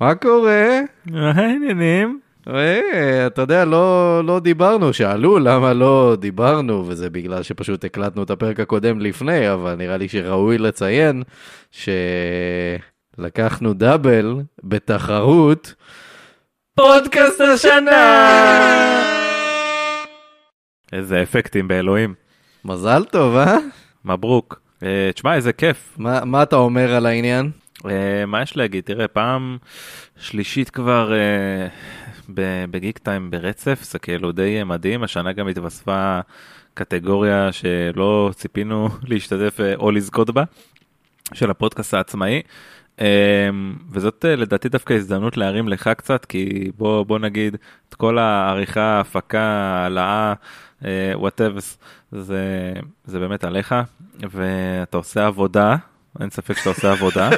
מה קורה? מה העניינים? אה, אתה יודע, לא, לא דיברנו, שאלו למה לא דיברנו, וזה בגלל שפשוט הקלטנו את הפרק הקודם לפני, אבל נראה לי שראוי לציין שלקחנו דאבל בתחרות פודקאסט השנה! איזה אפקטים באלוהים. מזל טוב, אה? מברוק. אה, תשמע, איזה כיף. מה, מה אתה אומר על העניין? אה, מה יש להגיד? תראה, פעם שלישית כבר אה, ב Geektime ברצף, זה כאילו די מדהים. השנה גם התווספה קטגוריה שלא ציפינו להשתתף אה, או לזכות בה, של הפודקאסט העצמאי. אה, וזאת אה, לדעתי דווקא הזדמנות להרים לך קצת, כי בוא, בוא נגיד, את כל העריכה, הפקה, העלאה, whatever, זה, זה באמת עליך, ואתה עושה עבודה, אין ספק שאתה עושה עבודה.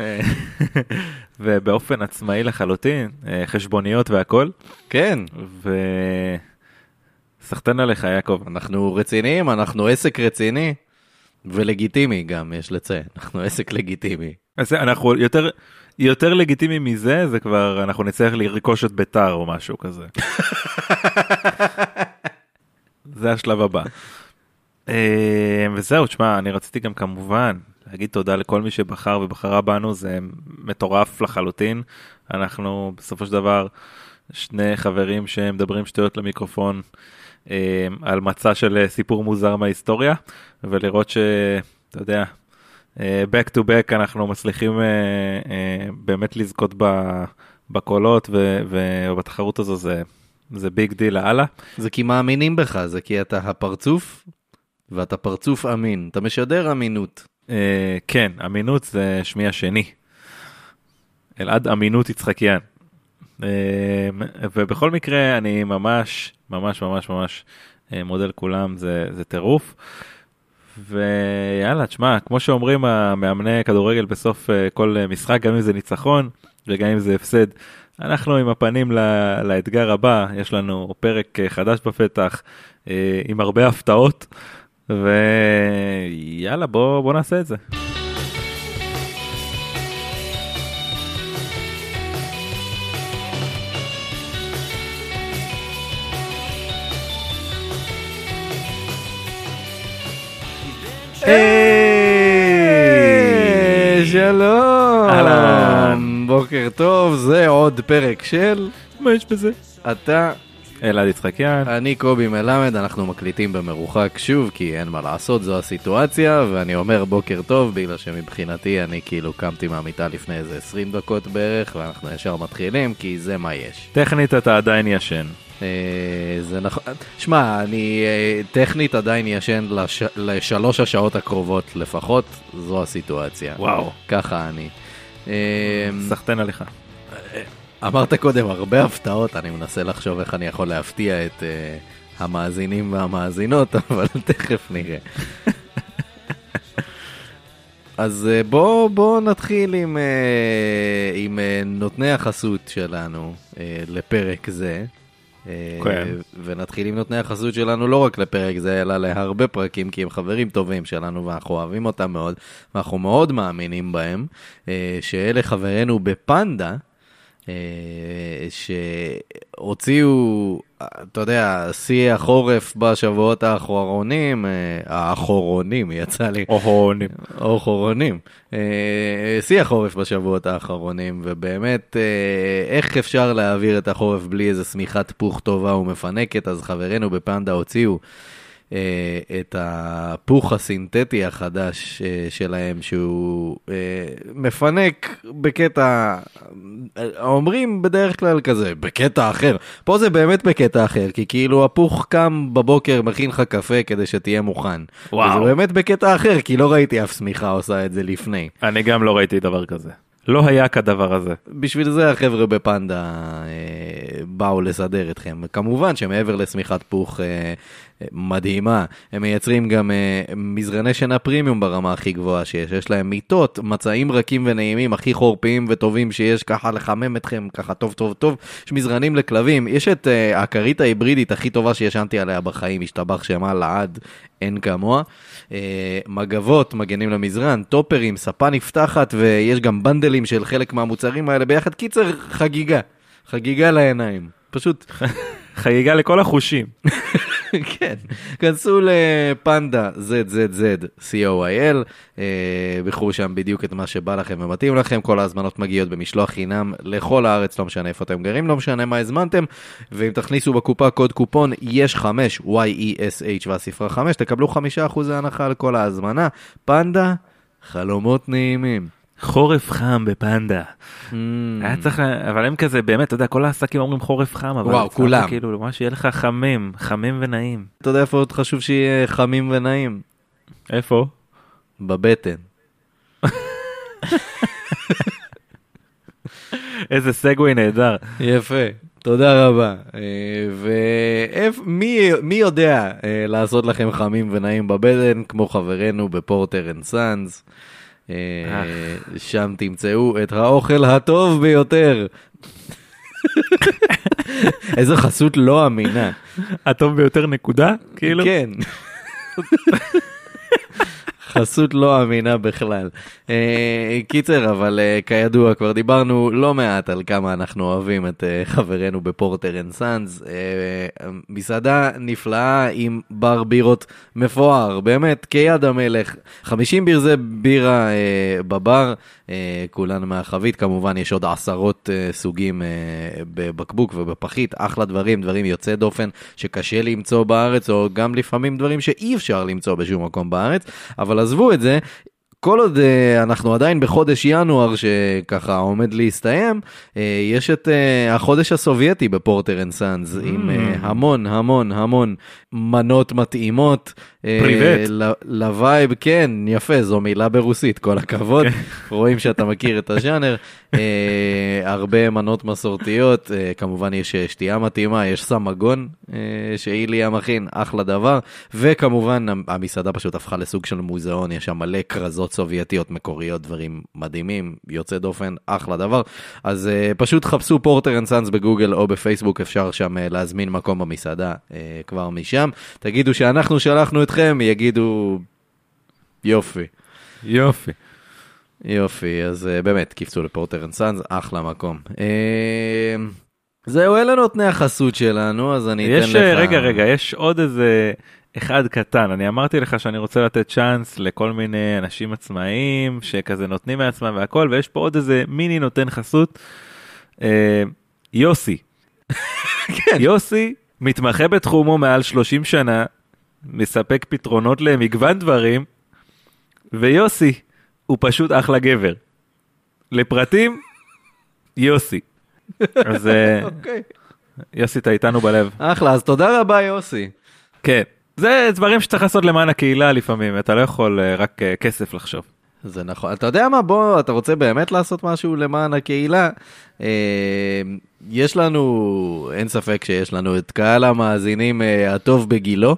אה, ובאופן עצמאי לחלוטין, אה, חשבוניות והכל, כן, וסחטיין עליך יעקב. אנחנו רציניים, אנחנו עסק רציני, ולגיטימי גם, יש לציין, אנחנו עסק לגיטימי. אז אנחנו יותר, יותר לגיטימי מזה, זה כבר, אנחנו נצטרך לרכוש את ביתר או משהו כזה. זה השלב הבא. אה, וזהו, תשמע, אני רציתי גם כמובן להגיד תודה לכל מי שבחר ובחרה בנו, זה מטורף לחלוטין. אנחנו בסופו של דבר שני חברים שמדברים שטויות למיקרופון אה, על מצע של סיפור מוזר מההיסטוריה, ולראות שאתה יודע, אה, back to back אנחנו מצליחים באמת לזכות בקולות ובתחרות הזו זה, זה big deal לאללה. זה כי מאמינים בך, זה כי אתה הפרצוף, ואתה פרצוף אמין, אתה משדר אמינות. אה, כן, אמינות זה שמי השני. אלעד אמינות יצחקיאן. אה, ובכל מקרה אני ממש ממש ממש ממש אה, מודה לכולם, זה, זה טירוף. ויאללה, תשמע, כמו שאומרים המאמני כדורגל בסוף אה, כל משחק, גם אם זה ניצחון וגם אם זה הפסד, אנחנו עם הפנים לה, לאתגר הבא, יש לנו פרק אה, חדש בפתח אה, עם הרבה הפתעות. ויאללה בוא בוא נעשה את זה. היי, שלום, אהלן. בוקר טוב, זה עוד פרק של מה יש בזה? אתה, אלעד יצחקיאן. אני קובי מלמד, אנחנו מקליטים במרוחק שוב, כי אין מה לעשות, זו הסיטואציה, ואני אומר בוקר טוב, בגלל שמבחינתי אני כאילו קמתי מהמיטה לפני איזה 20 דקות בערך, ואנחנו ישר מתחילים, כי זה מה יש. טכנית אתה עדיין ישן. אה, זה נכון, שמע, אני אה, טכנית עדיין ישן לש... לשלוש השעות הקרובות לפחות, זו הסיטואציה. וואו. ככה אני. אה, סחטיין עליך. אמרת קודם הרבה הפתעות, אני מנסה לחשוב איך אני יכול להפתיע את uh, המאזינים והמאזינות, אבל תכף נראה. אז uh, בוא, בוא נתחיל עם, uh, עם uh, נותני החסות שלנו uh, לפרק זה. כן. ונתחיל עם נותני החסות שלנו לא רק לפרק זה, אלא להרבה פרקים, כי הם חברים טובים שלנו ואנחנו אוהבים אותם מאוד, ואנחנו מאוד מאמינים בהם, שאלה חברינו בפנדה. אה, שהוציאו, אתה יודע, שיא החורף בשבועות האחרונים, אה, האחרונים, יצא לי, אוהונים. או חורונים, אה, שיא החורף בשבועות האחרונים, ובאמת, איך אפשר להעביר את החורף בלי איזה שמיכת פוך טובה ומפנקת, אז חברינו בפנדה הוציאו. אה, את הפוך הסינתטי החדש אה, שלהם, שהוא אה, מפנק בקטע, אומרים בדרך כלל כזה, בקטע אחר. פה זה באמת בקטע אחר, כי כאילו הפוך קם בבוקר, מכין לך קפה כדי שתהיה מוכן. וואו. וזה באמת בקטע אחר, כי לא ראיתי אף שמיכה עושה את זה לפני. אני גם לא ראיתי דבר כזה. לא היה כדבר הזה. בשביל זה החבר'ה בפנדה אה, באו לסדר אתכם. כמובן שמעבר לשמיכת פוך אה, מדהימה. הם מייצרים גם uh, מזרני שינה פרימיום ברמה הכי גבוהה שיש. יש להם מיטות, מצעים רכים ונעימים, הכי חורפיים וטובים שיש, ככה לחמם אתכם, ככה טוב טוב טוב. יש מזרנים לכלבים. יש את uh, הכרית ההיברידית הכי טובה שישנתי עליה בחיים, השתבח שמה לעד, אין כמוה. Uh, מגבות, מגנים למזרן, טופרים, ספה נפתחת, ויש גם בנדלים של חלק מהמוצרים האלה ביחד. קיצר, חגיגה. חגיגה לעיניים. פשוט חגיגה לכל החושים. כן, כנסו לפנדה ZZZ co.il, אה, בחרו שם בדיוק את מה שבא לכם ומתאים לכם, כל ההזמנות מגיעות במשלוח חינם לכל הארץ, לא משנה איפה אתם גרים, לא משנה מה הזמנתם, ואם תכניסו בקופה קוד קופון יש 5, Y-E-S-H והספרה 5, תקבלו 5% הנחה על כל ההזמנה. פנדה, חלומות נעימים. חורף חם בפנדה. Mm. היה צריך, אבל הם כזה, באמת, אתה יודע, כל העסקים אומרים חורף חם, אבל... וואו, כולם. כאילו, ממש שיהיה לך חמים, חמים ונעים. אתה יודע איפה עוד חשוב שיהיה חמים ונעים? איפה? בבטן. איזה segue נהדר. יפה, תודה רבה. ומי יודע אה, לעשות לכם חמים ונעים בבטן, כמו חברנו ב Porter and Sons. אה, שם תמצאו את האוכל הטוב ביותר. איזו חסות לא אמינה. הטוב ביותר נקודה? כאילו? כן. חסות לא אמינה בכלל. אה, קיצר, אבל אה, כידוע, כבר דיברנו לא מעט על כמה אנחנו אוהבים את אה, חברינו ב Porter and Sons. מסעדה נפלאה עם בר בירות מפואר, באמת, כיד המלך. 50 ברזי בירה בבר, כולן מהחבית, כמובן יש עוד עשרות סוגים בבקבוק ובפחית, אחלה דברים, דברים יוצאי דופן שקשה למצוא בארץ, או גם לפעמים דברים שאי אפשר למצוא בשום מקום בארץ, אבל עזבו את זה. כל עוד uh, אנחנו עדיין בחודש ינואר שככה עומד להסתיים, uh, יש את uh, החודש הסובייטי ב Porter and Sons, mm. עם uh, המון המון המון מנות מתאימות. привет. ל- ל vibe, כן, יפה, זו מילה ברוסית, כל הכבוד. רואים שאתה מכיר את הז'אנר. uh, הרבה מנות מסורתיות, uh, כמובן יש שתייה מתאימה, יש סמגון שאיליה מכין, אחלה דבר. וכמובן המסעדה פשוט הפכה לסוג של מוזיאון, יש שם מלא כרזות סובייטיות מקוריות, דברים מדהימים, יוצא דופן, אחלה דבר. אז פשוט חפשו Porter and Sons בגוגל או בפייסבוק, אפשר שם להזמין מקום במסעדה כבר משם. תגידו שאנחנו שלחנו אתכם, יגידו יופי. יופי. יופי, אז uh, באמת, קפצו ל Porter and Sons, אחלה מקום. Uh, זהו, אלה נותני החסות שלנו, אז אני אתן יש, לך... אה, רגע, רגע, יש עוד איזה אחד קטן. אני אמרתי לך שאני רוצה לתת צ'אנס לכל מיני אנשים עצמאיים שכזה נותנים מעצמם והכל, ויש פה עוד איזה מיני נותן חסות. אה, יוסי. כן. יוסי מתמחה בתחומו מעל 30 שנה, מספק פתרונות למגוון דברים, ויוסי הוא פשוט אחלה גבר. לפרטים, יוסי. אז אה, אוקיי. יוסי, אתה איתנו בלב. אחלה, אז תודה רבה יוסי. כן. זה דברים שצריך לעשות למען הקהילה לפעמים, אתה לא יכול אה, רק אה, כסף לחשוב. זה נכון. אתה יודע מה, בוא, אתה רוצה באמת לעשות משהו למען הקהילה? אה, יש לנו, אין ספק שיש לנו את קהל המאזינים אה, הטוב בגילו,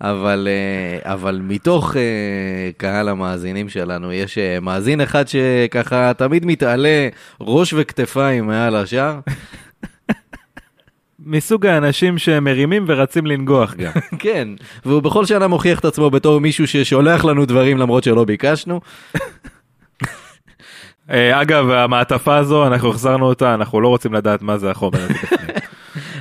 אבל, אה, אבל מתוך אה, קהל המאזינים שלנו, יש אה, מאזין אחד שככה תמיד מתעלה ראש וכתפיים מעל השאר. מסוג האנשים שמרימים ורצים לנגוח גם. כן, והוא בכל שנה מוכיח את עצמו בתור מישהו ששולח לנו דברים למרות שלא ביקשנו. אה, אגב, המעטפה הזו, אנחנו החזרנו אותה, אנחנו לא רוצים לדעת מה זה החומר הזה.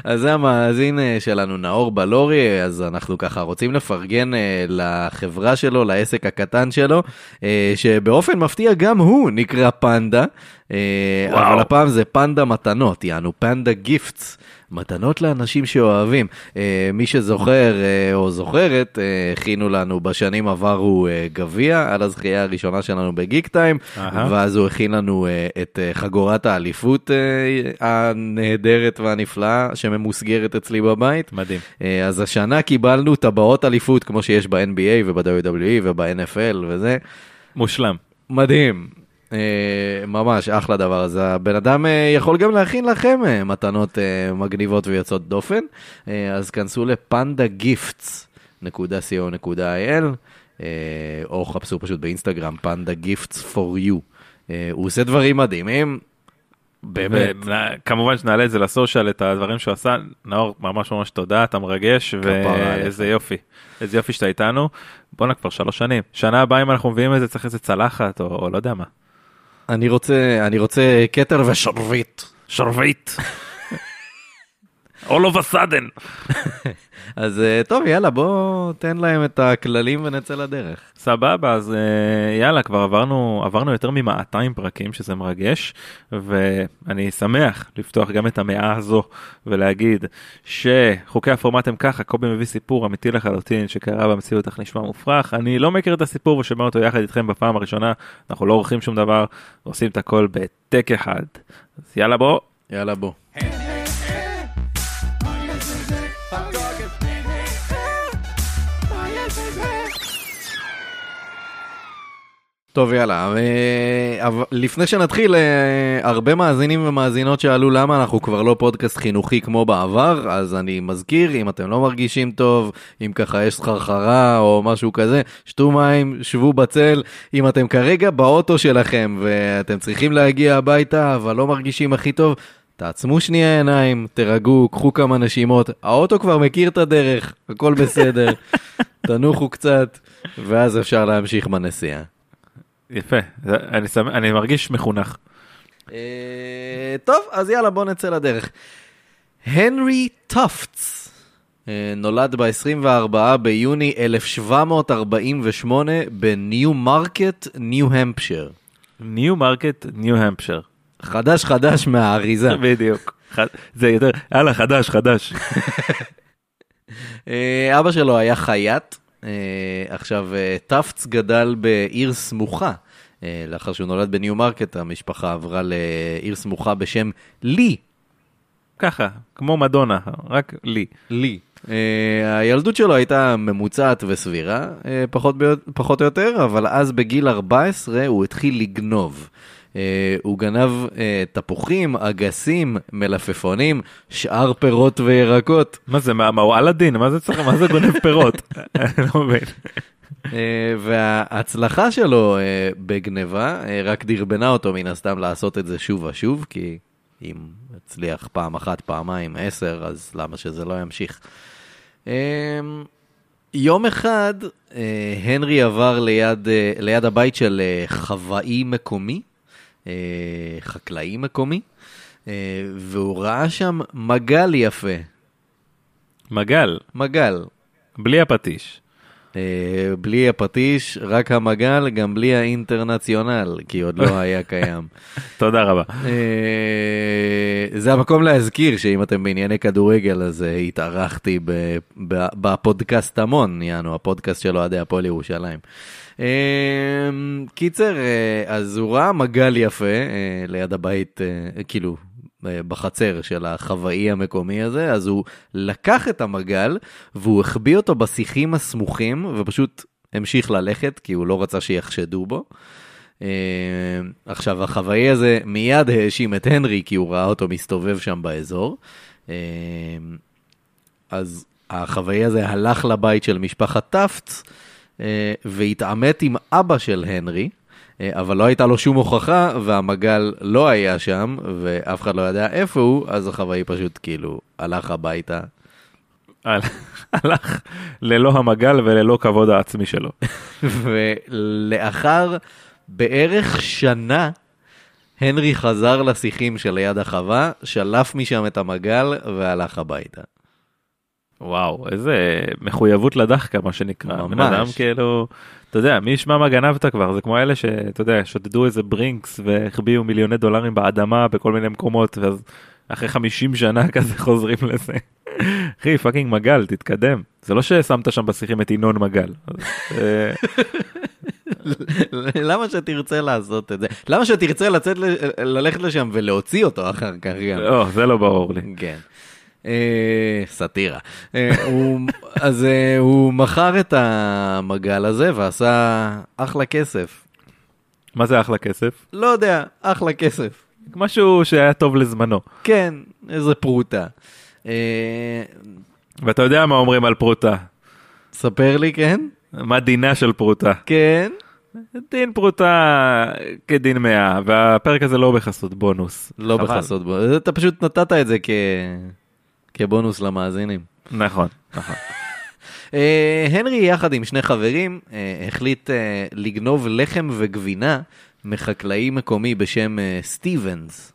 אז זה המאזין אה, שלנו, נאור בלורי, אז אנחנו ככה רוצים לפרגן אה, לחברה שלו, לעסק הקטן שלו, אה, שבאופן מפתיע גם הוא נקרא פנדה, וואו. אבל הפעם זה פנדה מתנות, יענו פנדה גיפטס. מתנות לאנשים שאוהבים. אה, מי שזוכר אה, או זוכרת, אה, הכינו לנו בשנים עברו אה, גביע על הזכייה הראשונה שלנו בגיק טיים, אהה. ואז הוא הכין לנו אה, את אה, חגורת האליפות אה, הנהדרת והנפלאה שממוסגרת אצלי בבית. מדהים. אה, אז השנה קיבלנו טבעות אליפות כמו שיש ב-NBA וב-WWE וב-NFL וזה. מושלם. מדהים. אה, ממש אחלה דבר הזה. הבן אדם אה, יכול גם להכין לכם אה, מתנות מגניבות ויוצאות דופן. אז כנסו לפנדה גיפטס.co.il אה, או חפשו פשוט באינסטגרם פנדה גיפטס you. אה, הוא עושה דברים מדהימים. באמת. כמובן שנעלה את זה לסושיאל את הדברים שהוא עשה נאור ממש ממש תודה אתה מרגש. ואיזה יופי איזה יופי שאתה איתנו בואנה כבר שלוש שנים שנה הבאה אם אנחנו מביאים את זה צריך איזה צלחת או, או לא יודע מה. אני רוצה, אני רוצה כתר ושרביט. שרביט. All of a sudden. אז אה, טוב, יאללה, בוא תן להם את הכללים ונצא לדרך. סבבה אז אה, יאללה כבר עברנו עברנו יותר מ-200 פרקים שזה מרגש ואני שמח לפתוח גם את המאה הזו ולהגיד שחוקי הפורמט הם ככה קובי מביא סיפור אמיתי לחלוטין שקרה במציאות אך נשמע מופרך אני לא מכיר את הסיפור ושומע אותו יחד איתכם בפעם הראשונה אנחנו לא עורכים שום דבר עושים את הכל בהעתק אחד אז יאללה בוא יאללה, בוא. טוב יאללה, אה, אבל לפני שנתחיל, אה, הרבה מאזינים ומאזינות שאלו למה אנחנו כבר לא פודקאסט חינוכי כמו בעבר, אז אני מזכיר, אם אתם לא מרגישים טוב, אם ככה יש סחרחרה או משהו כזה, שתו מים, שבו בצל, אם אתם כרגע באוטו שלכם ואתם צריכים להגיע הביתה אבל לא מרגישים הכי טוב, תעצמו שנייה עיניים, תירגעו, קחו כמה נשימות, האוטו כבר מכיר את הדרך, הכל בסדר, תנוחו קצת, ואז אפשר להמשיך בנסיעה. יפה אני, שמח, אני מרגיש מחונך. אה, טוב, אז יאללה, בוא נצא לדרך. הנרי טפטס אה, נולד ב-24 ביוני 1748 בניו מרקט, ניו המפשר. ניו מרקט ניו המפשר. חדש חדש מהאריזה. בדיוק. זה יותר יאללה חדש חדש. אה, אבא שלו היה חייט. אה, עכשיו, אה, טפטס גדל בעיר סמוכה. אה, לאחר שהוא נולד בניו מרקט, המשפחה עברה לעיר סמוכה בשם לי. ככה כמו מדונה רק לי. לי. Uh, הילדות שלו הייתה ממוצעת וסבירה, uh, פחות, ביו- פחות או יותר, אבל אז בגיל 14 הוא התחיל לגנוב. Uh, הוא גנב uh, תפוחים, אגסים, מלפפונים, שאר פירות וירקות. מה זה מה הוא אלאדין מה זה צריך מה זה גונב פירות. אני לא מבין. Uh, וההצלחה שלו בגניבה רק דרבנה אותו מן הסתם לעשות את זה שוב ושוב, כי אם הצליח פעם אחת, פעמיים, עשר, אז למה שזה לא ימשיך? יום אחד הנרי עבר ליד, ליד הבית של חוואי מקומי, חקלאי מקומי, uh, והוא ראה שם מגל יפה, מגל מגל. בלי הפטיש. אה, בלי הפטיש, רק המגל, גם בלי האינטרנציונל, כי עוד לא היה קיים. תודה רבה. אה, זה המקום להזכיר שאם אתם בענייני כדורגל, אז אה, התארחתי בפודקאסט המון, יענו, הפודקאסט של אוהדי הפועל ירושלים. קיצר, אז הוא ראה מגל יפה ליד הבית, כאילו, בחצר של החוואי המקומי הזה, אז הוא לקח את המגל והוא החביא אותו בשיחים הסמוכים ופשוט המשיך ללכת כי הוא לא רצה שיחשדו בו. אה, עכשיו החוואי הזה מיד האשים את הנרי כי הוא ראה אותו מסתובב שם באזור. אה, אז החוואי הזה הלך לבית של משפחת טפט אה, והתעמת עם אבא של הנרי. אה, אבל לא הייתה לו שום הוכחה, והמגל לא היה שם, ואף אחד לא ידע איפה הוא, אז החוואי פשוט כאילו הלך הביתה. הל- הלך ללא המגל וללא כבוד העצמי שלו. ולאחר בערך שנה, הנרי חזר לשיחים שליד החווה, שלף משם את המגל והלך הביתה. וואו איזה מחויבות לדחקה מה שנקרא. בן ממש. אדם כאילו אתה יודע מי ישמע מה גנבת כבר זה כמו אלה שאתה יודע שודדו איזה ברינקס והחביאו מיליוני דולרים באדמה בכל מיני מקומות ואז אחרי 50 שנה כזה חוזרים לזה. אחי פאקינג מגל תתקדם זה לא ששמת שם בשיחים את ינון מגל. אה, למה שתרצה לעשות את זה? למה שתרצה לצאת, ללכת לשם ולהוציא אותו אחר כך גם? לא זה לא ברור לי. כן. אה, סאטירה. אה, אז אה, הוא מכר את המגל הזה ועשה אחלה כסף. מה זה אחלה כסף? לא יודע, אחלה כסף. משהו שהיה טוב לזמנו. כן, איזה פרוטה. ואתה יודע מה אומרים על פרוטה. ספר לי, כן? מה דינה של פרוטה. כן. דין פרוטה כדין מאה, והפרק הזה לא בחסות בונוס. לא חבל. בחסות בו, אתה פשוט נתת את זה כ... כבונוס למאזינים. נכון, נכון. אה, הנרי יחד עם שני חברים אה, החליט אה, לגנוב לחם וגבינה מחקלאי מקומי בשם סטיבנס.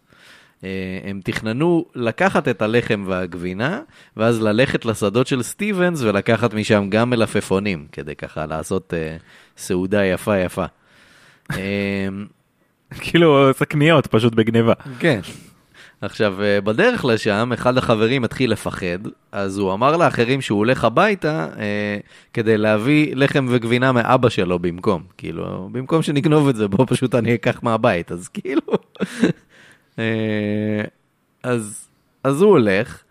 הם תכננו לקחת את הלחם והגבינה, ואז ללכת לשדות של סטיבנס ולקחת משם גם מלפפונים, כדי ככה לעשות אה, סעודה יפה יפה. כאילו עושה קניות פשוט בגניבה. כן. עכשיו, אה, בדרך לשם, אחד החברים התחיל לפחד, אז הוא אמר לאחרים שהוא הולך הביתה אה, כדי להביא לחם וגבינה מאבא שלו במקום. כאילו, במקום שנגנוב את זה, בוא פשוט אני אקח מהבית. אז כאילו... אה, אז, אז הוא הולך,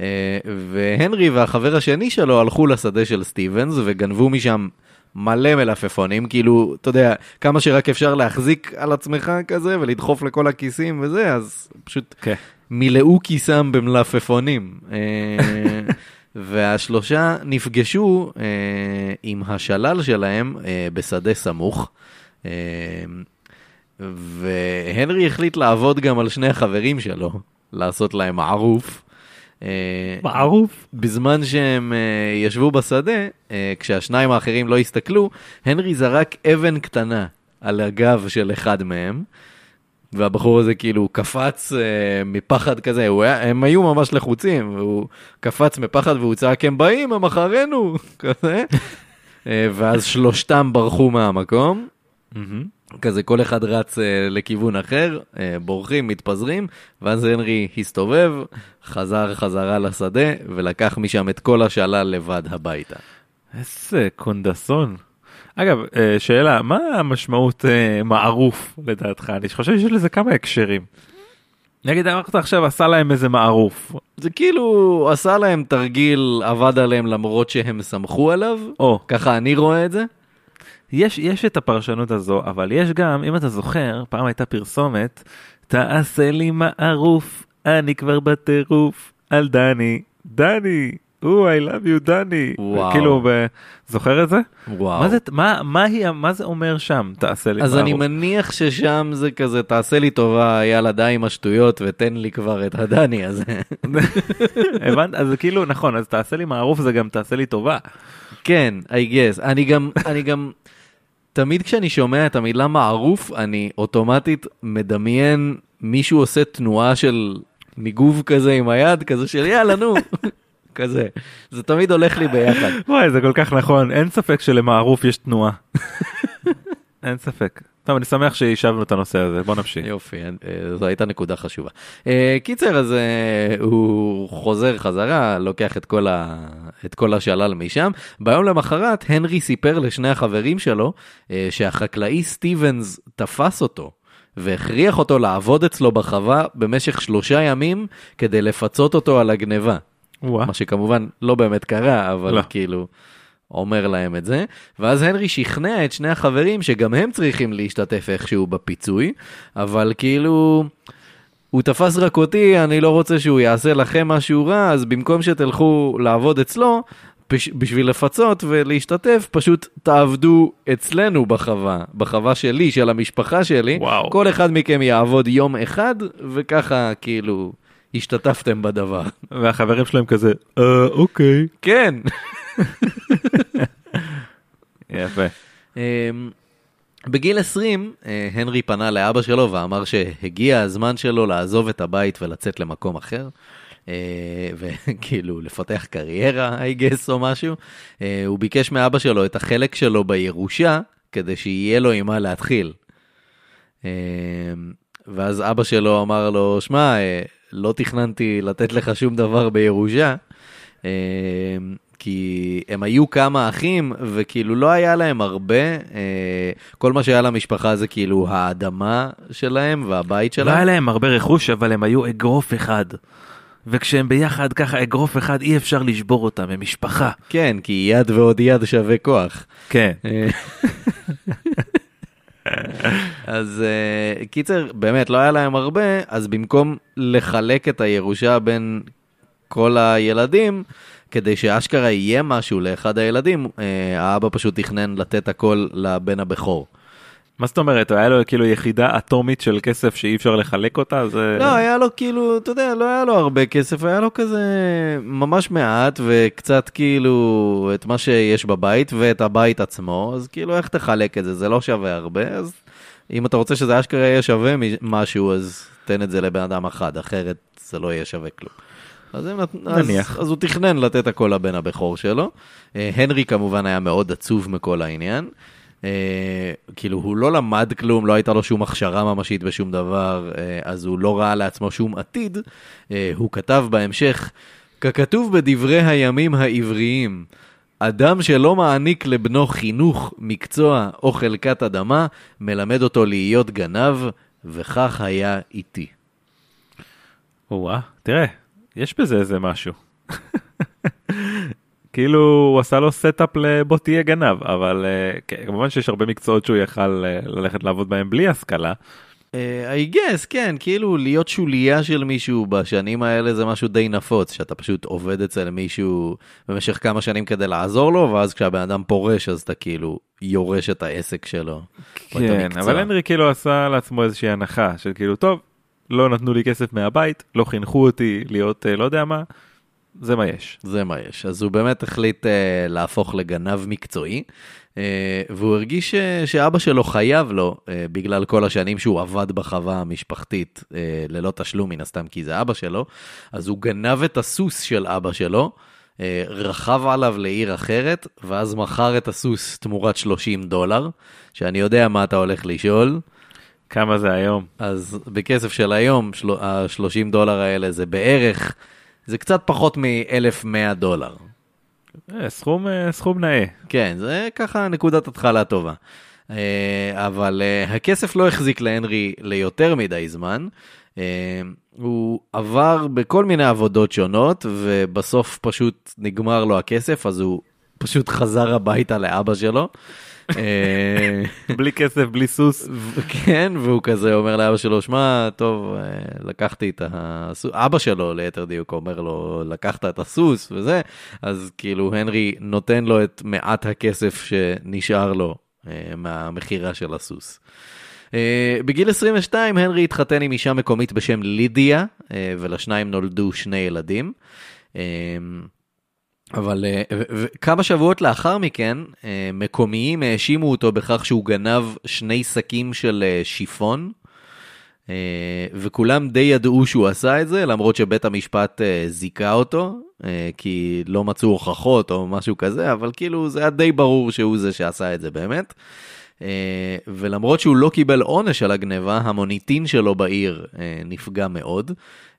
אה, והנרי והחבר השני שלו הלכו לשדה של סטיבנס וגנבו משם מלא מלפפונים, כאילו, אתה יודע, כמה שרק אפשר להחזיק על עצמך כזה ולדחוף לכל הכיסים וזה, אז פשוט כן. מילאו כיסם במלפפונים. אה, והשלושה נפגשו אה, עם השלל שלהם אה, בשדה סמוך. אה, והנרי החליט לעבוד גם על שני החברים שלו, לעשות להם מערוף. אה, מערוף. בזמן שהם uh, ישבו בשדה, uh, כשהשניים האחרים לא הסתכלו, הנרי זרק אבן קטנה על הגב של אחד מהם, והבחור הזה כאילו קפץ uh, מפחד כזה, הוא היה, הם היו ממש לחוצים, והוא קפץ מפחד והוא צעק, הם באים, הם אחרינו, כזה. uh, ואז שלושתם ברחו מהמקום. כזה כל אחד רץ uh, לכיוון אחר, uh, בורחים, מתפזרים, ואז הנרי הסתובב, חזר חזרה לשדה, ולקח משם את כל השלל לבד הביתה. איזה קונדסון. אגב, אה, שאלה, מה המשמעות אה, מערוף לדעתך? אני חושב שיש לזה כמה הקשרים. נגיד אמרת עכשיו עשה להם איזה מערוף. זה כאילו עשה להם תרגיל, עבד עליהם למרות שהם סמכו עליו, או, ככה אני רואה את זה. יש, יש את הפרשנות הזו, אבל יש גם, אם אתה זוכר, פעם הייתה פרסומת, תעשה לי מערוף, אני כבר בטירוף, על דני, דני, או, I love you דני. וואו. כאילו, ב... זוכר את זה? וואו. מה זה, מה, מה, היא, מה זה אומר שם, תעשה לי אז מערוף? אני מניח ששם זה כזה, תעשה לי טובה, יאללה די עם השטויות ותן לי כבר את הדני הזה. הבנת? אז כאילו, נכון, אז תעשה לי מערוף זה גם תעשה לי טובה. כן, I guess. אני גם, אני גם, תמיד כשאני שומע את המילה מערוף, אני אוטומטית מדמיין מישהו עושה תנועה של ניגוב כזה עם היד, כזה של יאללה נו, כזה. זה תמיד הולך לי ביחד. וואי, זה כל כך נכון, אין ספק שלמערוף יש תנועה. אין ספק. טוב, אני שמח שהשבנו את הנושא הזה, בוא נמשיך. יופי, אה, זו הייתה נקודה חשובה. אה, קיצר, אז אה, הוא חוזר חזרה, לוקח את כל, ה... את כל השלל משם. ביום למחרת, הנרי סיפר לשני החברים שלו שהחקלאי סטיבנס תפס אותו. והכריח אותו לעבוד אצלו בחווה במשך שלושה ימים כדי לפצות אותו על הגניבה. מה שכמובן לא באמת קרה, אבל לא. כאילו אומר להם את זה. ואז הנרי שכנע את שני החברים שגם הם צריכים להשתתף איכשהו בפיצוי, אבל כאילו... הוא תפס רק אותי, אני לא רוצה שהוא יעשה לכם משהו רע, אז במקום שתלכו לעבוד אצלו. בשביל לפצות ולהשתתף, פשוט תעבדו אצלנו בחווה, בחווה שלי, של המשפחה שלי. וואו. כל אחד מכם יעבוד יום אחד, וככה כאילו השתתפתם בדבר. והחברים שלהם כזה, אה, אוקיי. כן. יפה. אמ, בגיל 20, אה, הנרי פנה לאבא שלו ואמר שהגיע הזמן שלו לעזוב את הבית ולצאת למקום אחר. אה, וכאילו לפתח קריירה, I guess, או משהו. אה, הוא ביקש מאבא שלו את החלק שלו בירושה, כדי שיהיה לו עם מה להתחיל. אה, ואז אבא שלו אמר לו, שמע, לא תכננתי לתת לך שום דבר בירושה, אה, כי הם היו כמה אחים, וכאילו לא היה להם הרבה, אה, כל מה שהיה למשפחה זה כאילו האדמה שלהם והבית לא שלהם. היה להם הרבה רכוש, אבל הם היו אגרוף אחד. וכשהם ביחד ככה אגרוף אחד אי אפשר לשבור אותם, הם משפחה. כן, כי יד ועוד יד שווה כוח. כן. אה, אז uh, קיצר, באמת, לא היה להם הרבה, אז במקום לחלק את הירושה בין כל הילדים, כדי שאשכרה יהיה משהו לאחד הילדים, uh, האבא פשוט תכנן לתת הכל לבן הבכור. מה זאת אומרת, היה לו כאילו יחידה אטומית של כסף שאי אפשר לחלק אותה? זה... לא, היה לו כאילו, אתה יודע, לא היה לו הרבה כסף, היה לו כזה ממש מעט, וקצת כאילו את מה שיש בבית ואת הבית עצמו, אז כאילו איך תחלק את זה? זה לא שווה הרבה, אז אם אתה רוצה שזה אשכרה יהיה שווה משהו, אז תן את זה לבן אדם אחד, אחרת זה לא יהיה שווה כלום. אז, הם, נניח. אז, אז הוא תכנן לתת הכל לבן הבכור שלו. אה, הנרי כמובן היה מאוד עצוב מכל העניין. אה, כאילו הוא לא למד כלום, לא הייתה לו שום הכשרה ממשית בשום דבר, אה, אז הוא לא ראה לעצמו שום עתיד. אה, הוא כתב בהמשך, ככתוב בדברי הימים העבריים, אדם שלא מעניק לבנו חינוך, מקצוע או חלקת אדמה, מלמד אותו להיות גנב, וכך היה איתי. וואה, תראה, יש בזה איזה משהו. כאילו הוא עשה לו setup לבוא תהיה גנב, אבל uh, כן, כמובן שיש הרבה מקצועות שהוא יכל uh, ללכת לעבוד בהם בלי השכלה. Uh, I guess, כן, כאילו להיות שוליה של מישהו בשנים האלה זה משהו די נפוץ, שאתה פשוט עובד אצל מישהו במשך כמה שנים כדי לעזור לו, ואז כשהבן אדם פורש אז אתה כאילו יורש את העסק שלו. כן, אבל הנרי כאילו עשה לעצמו איזושהי הנחה של כאילו, טוב, לא נתנו לי כסף מהבית, לא חינכו אותי להיות uh, לא יודע מה, זה מה יש. זה מה יש. אז הוא באמת החליט uh, להפוך לגנב מקצועי, uh, והוא הרגיש uh, שאבא שלו חייב לו, uh, בגלל כל השנים שהוא עבד בחווה המשפחתית, uh, ללא תשלום מן הסתם, כי זה אבא שלו, אז הוא גנב את הסוס של אבא שלו, uh, רכב עליו לעיר אחרת, ואז מכר את הסוס תמורת 30 דולר, שאני יודע מה אתה הולך לשאול. כמה זה היום? אז בכסף של היום, ה-30 דולר האלה זה בערך... זה קצת פחות מ-1,100 דולר. אה, סכום, אה, סכום נאה. כן, זה ככה נקודת התחלה טובה. אה, אבל הכסף לא החזיק להנרי ליותר מדי זמן. הוא עבר בכל מיני עבודות שונות, ובסוף פשוט נגמר לו הכסף, אז הוא פשוט חזר הביתה לאבא שלו. אה, בלי כסף, בלי סוס. כן, והוא כזה אומר לאבא שלו, שמע, טוב, אה, לקחתי את הסוס, אבא שלו ליתר דיוק אומר לו, לקחת את הסוס וזה, אז כאילו הנרי נותן לו את מעט הכסף שנשאר לו אה, מהמכירה של הסוס. Uh, בגיל 22 הנרי התחתן עם אישה מקומית בשם לידיה, uh, ולשניים נולדו שני ילדים. Uh, אבל אה, כמה שבועות לאחר מכן, אה, מקומיים האשימו אותו בכך שהוא גנב שני שקים של אה, שיפון, וכולם די ידעו שהוא עשה את זה, למרות שבית המשפט זיכה אותו, כי לא מצאו הוכחות או משהו כזה, אבל כאילו זה היה די ברור שהוא זה שעשה את זה באמת. ולמרות שהוא לא קיבל עונש על הגניבה, המוניטין שלו בעיר נפגע מאוד.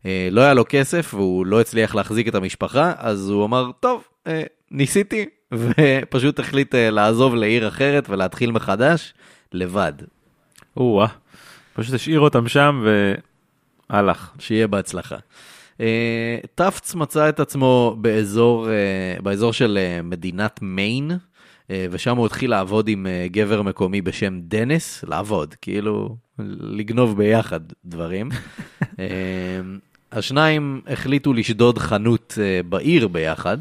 אה, לא היה לו כסף והוא לא הצליח להחזיק את המשפחה, אז הוא אמר, טוב, אה, ניסיתי, ופשוט החליט אה, לעזוב לעיר אחרת ולהתחיל מחדש, לבד. או-אה, פשוט השאיר אותם שם והלך. שיהיה בהצלחה. טפץ מצא את עצמו באזור, באזור של מדינת מיין, ושם הוא התחיל לעבוד עם גבר מקומי בשם דניס, לעבוד, כאילו לגנוב ביחד דברים. השניים החליטו לשדוד חנות בעיר ביחד.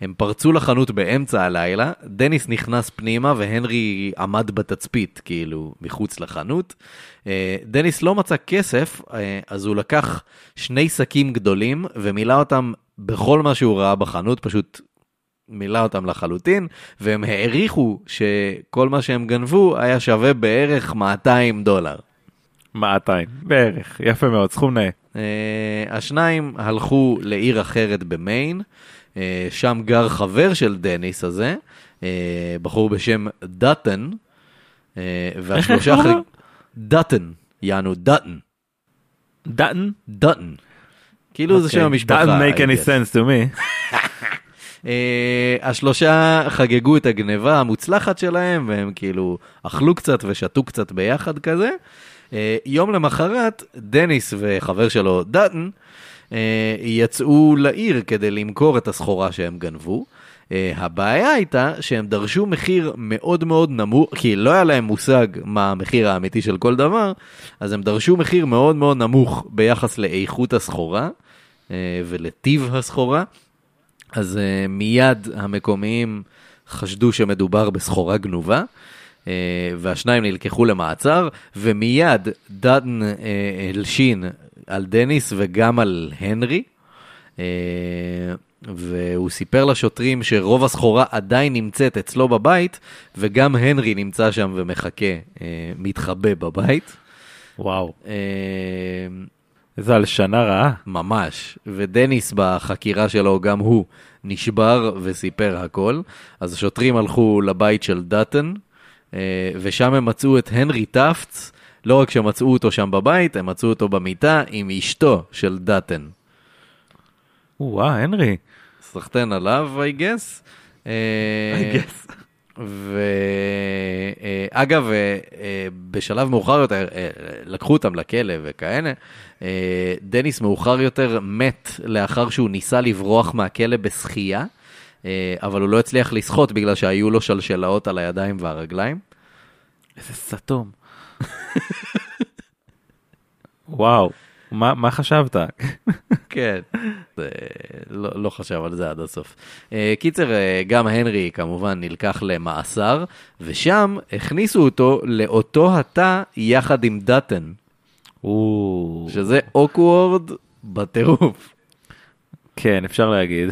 הם פרצו לחנות באמצע הלילה, דניס נכנס פנימה והנרי עמד בתצפית, כאילו, מחוץ לחנות. דניס לא מצא כסף, אז הוא לקח שני שקים גדולים ומילא אותם בכל מה שהוא ראה בחנות, פשוט מילא אותם לחלוטין, והם העריכו שכל מה שהם גנבו היה שווה בערך 200 דולר. 200, בערך, יפה מאוד, סכום נאה. Uh, השניים הלכו לעיר אחרת במיין, uh, שם גר חבר של דניס הזה, uh, בחור בשם דאטן, uh, והשלושה אחרי... דאטן, יענו דאטן. דאטן? דאטן. כאילו זה שם המשפחה. Doesn't make any sense to me. Uh, השלושה חגגו את הגניבה המוצלחת שלהם, והם כאילו אכלו קצת ושתו קצת ביחד כזה. אה, יום למחרת, דניס וחבר שלו דאטן אה, יצאו לעיר כדי למכור את הסחורה שהם גנבו. אה, הבעיה הייתה שהם דרשו מחיר מאוד מאוד נמוך, כי לא היה להם מושג מה המחיר האמיתי של כל דבר, אז הם דרשו מחיר מאוד מאוד נמוך ביחס לאיכות הסחורה אה, ולטיב הסחורה. אז uh, מיד המקומיים חשדו שמדובר בסחורה גנובה, uh, והשניים נלקחו למעצר, ומיד דן uh, הלשין על דניס וגם על הנרי. Uh, והוא סיפר לשוטרים שרוב הסחורה עדיין נמצאת אצלו בבית, וגם הנרי נמצא שם ומחכה, uh, מתחבא בבית. וואו. איזה הלשנה רעה. ממש, ודניס בחקירה שלו, גם הוא נשבר וסיפר הכל. אז השוטרים הלכו לבית של דאטן, אה, ושם הם מצאו את הנרי טפטס. לא רק שמצאו אותו שם בבית, הם מצאו אותו במיטה עם אשתו של דאטן. וואו, הנרי. סחטיין עליו, I guess. אה, I guess. ואגב, בשלב מאוחר יותר, אה, לקחו אותם לכלא וכאלה, אה, דניס מאוחר יותר מת לאחר שהוא ניסה לברוח מהכלא בשחייה, אה, אבל הוא לא הצליח לשחות בגלל שהיו לו שלשלאות על הידיים והרגליים. איזה סתום. וואו, מה, מה חשבת? כן, זה, לא, לא חשב על זה עד הסוף. Uh, קיצר, uh, גם הנרי כמובן נלקח למאסר, ושם הכניסו אותו לאותו התא יחד עם דאטן, שזה אוקוורד בטירוף. כן, אפשר להגיד.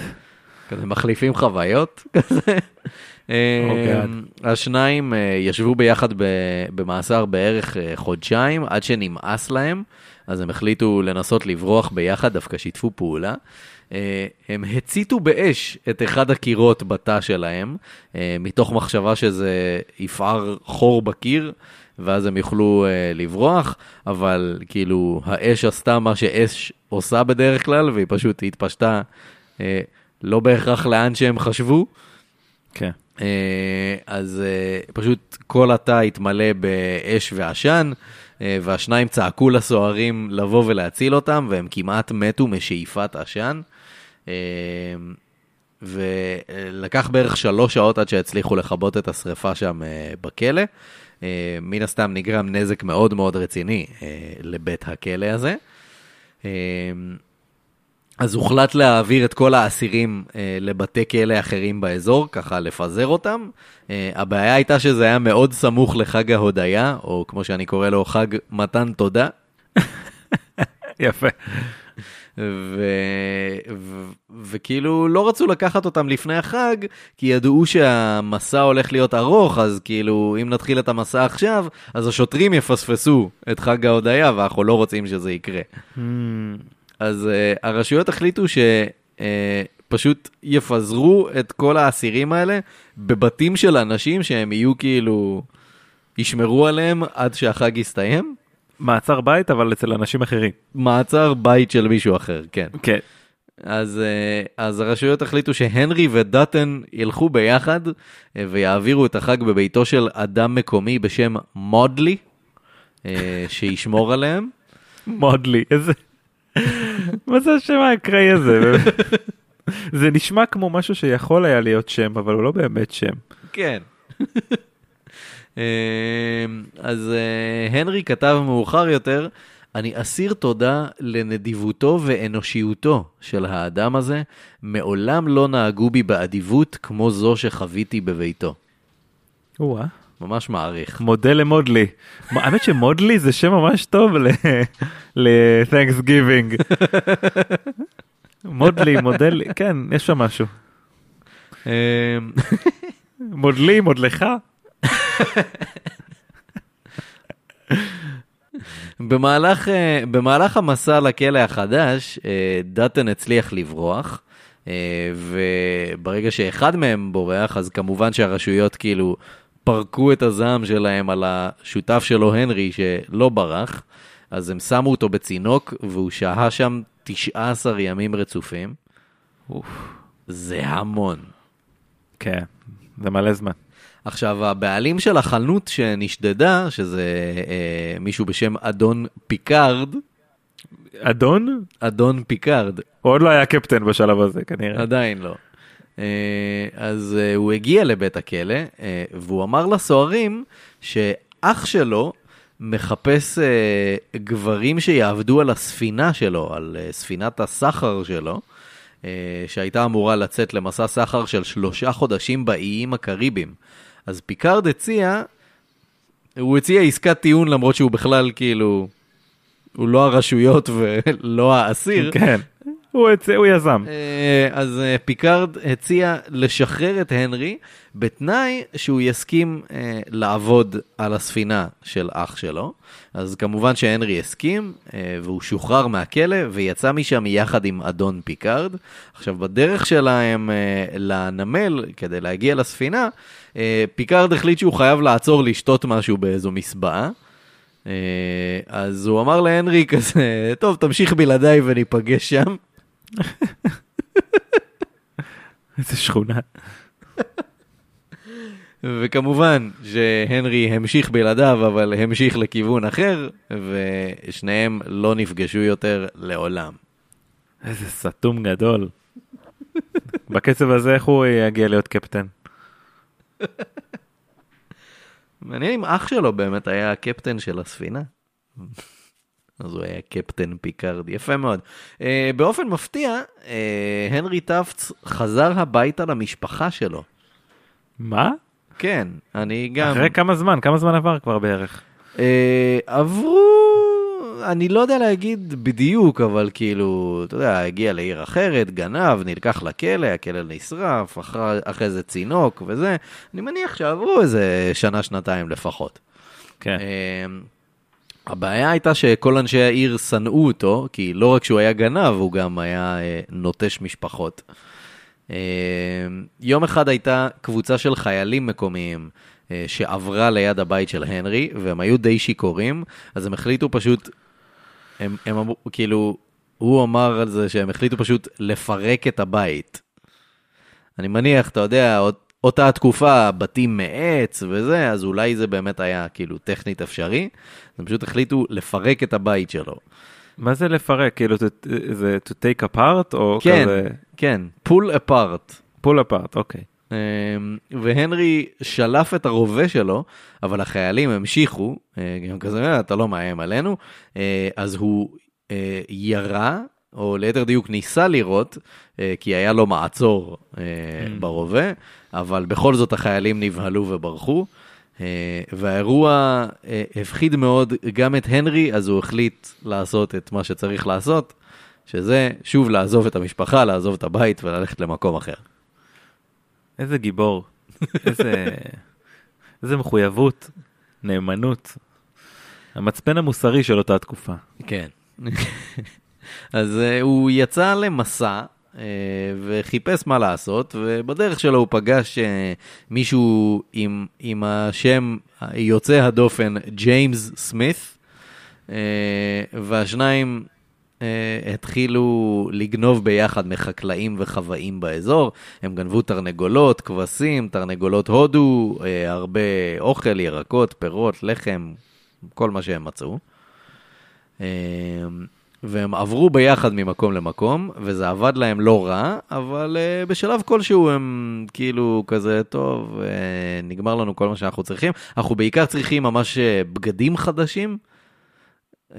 כזה מחליפים חוויות כזה. Oh השניים ישבו ביחד במאסר בערך חודשיים, עד שנמאס להם. אז הם החליטו לנסות לברוח ביחד, דווקא שיתפו פעולה. אה, הם הציתו באש את אחד הקירות בתא שלהם, אה, מתוך מחשבה שזה יפער חור בקיר, ואז הם יוכלו אה, לברוח, אבל כאילו האש עשתה מה שאש עושה בדרך כלל, והיא פשוט התפשטה לא בהכרח לאן שהם חשבו. כן. אז פשוט כל התא התמלא באש ועשן. והשניים צעקו לסוהרים לבוא ולהציל אותם, והם כמעט מתו משאיפת עשן. אה, ולקח בערך שלוש שעות עד שהצליחו לכבות את השריפה שם אה, בכלא. מן הסתם נגרם נזק מאוד מאוד רציני לבית הכלא הזה. אז הוחלט להעביר את כל האסירים אה, לבתי כלא אחרים באזור, ככה לפזר אותם. אה, הבעיה הייתה שזה היה מאוד סמוך לחג ההודיה, או כמו שאני קורא לו, חג מתן תודה. יפה. וכאילו לא רצו לקחת אותם לפני החג, כי ידעו שהמסע הולך להיות ארוך, אז כאילו אם נתחיל את המסע עכשיו, אז השוטרים יפספסו את חג ההודיה, ואנחנו לא רוצים שזה יקרה. אז uh, הרשויות החליטו שפשוט uh, יפזרו את כל האסירים האלה בבתים של אנשים שהם יהיו כאילו, ישמרו עליהם עד שהחג יסתיים. מעצר בית אבל אצל אנשים אחרים. מעצר בית של מישהו אחר, כן. כן. אז, uh, אז הרשויות החליטו שהנרי ודאטן ילכו ביחד ויעבירו את החג בביתו של אדם מקומי בשם מודלי, שישמור עליהם. מודלי, איזה... מה זה השם האקראי הזה? זה נשמע כמו משהו שיכול היה להיות שם, אבל הוא לא באמת שם. כן. אמ, אז אה, הנרי כתב מאוחר יותר, אני אסיר תודה לנדיבותו ואנושיותו של האדם הזה, מעולם לא נהגו בי באדיבות כמו זו שחוויתי בביתו. או-אה. ממש מעריך. מודה למודלי. האמת שמודלי זה שם ממש טוב ל-Thanksgiving. מודלי, מודלי, כן, יש שם משהו. אמ, מודלי, מודלך. במהלך, אה, במהלך המסע לכלא החדש, אה, דאטן הצליח לברוח, אה, וברגע שאחד מהם בורח, אז כמובן שהרשויות כאילו פרקו את הזעם שלהם על השותף שלו, הנרי, שלא ברח, אז הם שמו אותו בצינוק, והוא שהה שם 19 ימים רצופים. אוף, זה המון. כן, זה מלא זמן. עכשיו, הבעלים של החנות שנשדדה, שזה אה, מישהו בשם אדון פיקארד. אדון? אדון פיקארד. הוא עוד לא היה קפטן בשלב הזה, כנראה. עדיין לא. אז הוא הגיע לבית הכלא, והוא אמר לסוהרים שאח שלו מחפש גברים שיעבדו על הספינה שלו, על ספינת הסחר שלו. שהייתה אמורה לצאת למסע סחר של שלושה חודשים באיים הקריביים. אז פיקארד הציע, הוא הציע עסקת טיעון למרות שהוא בכלל כאילו, הוא לא הרשויות ולא האסיר. כן. הוא, הצ... הוא יזם. אה, אז אה, פיקארד הציע לשחרר את הנרי בתנאי שהוא יסכים אה, לעבוד על הספינה של אח שלו. אז כמובן שהנרי הסכים, והוא שוחרר מהכלא ויצא משם יחד עם אדון פיקארד. עכשיו, בדרך שלהם לנמל, כדי להגיע לספינה, פיקארד החליט שהוא חייב לעצור לשתות משהו באיזו מסבאה. אז הוא אמר להנרי כזה, טוב, תמשיך בלעדיי וניפגש שם. איזה שכונה. וכמובן שהנרי המשיך בלעדיו, אבל המשיך לכיוון אחר, ושניהם לא נפגשו יותר לעולם. איזה סתום גדול. בקצב הזה איך הוא יגיע להיות קפטן? מעניין אם אח שלו באמת היה הקפטן של הספינה. אז הוא היה קפטן פיקארד, יפה מאוד. Uh, באופן מפתיע, uh, הנרי טפטס חזר הביתה למשפחה שלו. מה? כן, אני גם... אחרי כמה זמן? כמה זמן עבר כבר בערך? Uh, עברו, אני לא יודע להגיד בדיוק, אבל כאילו, אתה יודע, הגיע לעיר אחרת, גנב, נלקח לכלא, הכלא נשרף, אחרי, אחרי זה צינוק וזה. אני מניח שעברו איזה שנה-שנתיים לפחות. כן. Uh, הבעיה הייתה שכל אנשי העיר שנאו אותו, כי לא רק שהוא היה גנב, הוא גם היה אה, נוטש משפחות. אה, יום אחד הייתה קבוצה של חיילים מקומיים אה, שעברה ליד הבית של הנרי, והם היו די שיכורים, אז הם החליטו פשוט, הם, הם אמרו, כאילו, הוא אמר על זה שהם החליטו פשוט לפרק את הבית. אני מניח, אתה יודע, עוד אותה תקופה, בתים מעץ וזה, אז אולי זה באמת היה כאילו טכנית אפשרי. הם פשוט החליטו לפרק את הבית שלו. מה זה לפרק? כאילו זה to take apart או כן, כזה? כן, pull apart. pull apart, אוקיי. אמ, והנרי שלף את הרובה שלו, אבל החיילים המשיכו, אה, גם כזה, אה, אתה לא מאיים עלינו, אה, אז הוא ירה, או ליתר דיוק ניסה לירות, כי היה לו מעצור mm. ברובה, אבל בכל זאת החיילים נבהלו וברחו. אה, והאירוע אה, הפחיד מאוד גם את הנרי, אז הוא החליט לעשות את מה שצריך לעשות, שזה שוב לעזוב את המשפחה, לעזוב את הבית וללכת למקום אחר. איזה גיבור, איזה, איזה מחויבות, נאמנות, המצפן המוסרי של אותה תקופה. כן. אז uh, הוא יצא למסע אה, וחיפש מה לעשות, ובדרך שלו הוא פגש אה, מישהו עם, עם השם יוצא הדופן, ג'יימס סמית, אה, והשניים התחילו לגנוב ביחד מחקלאים וחוואים באזור. הם גנבו תרנגולות, כבשים, תרנגולות הודו, הרבה אוכל, ירקות, פירות, לחם, כל מה שהם מצאו. והם עברו ביחד ממקום למקום, וזה עבד להם לא רע, אבל uh, בשלב כלשהו הם כאילו כזה, טוב, uh, נגמר לנו כל מה שאנחנו צריכים. אנחנו בעיקר צריכים ממש uh, בגדים חדשים, uh,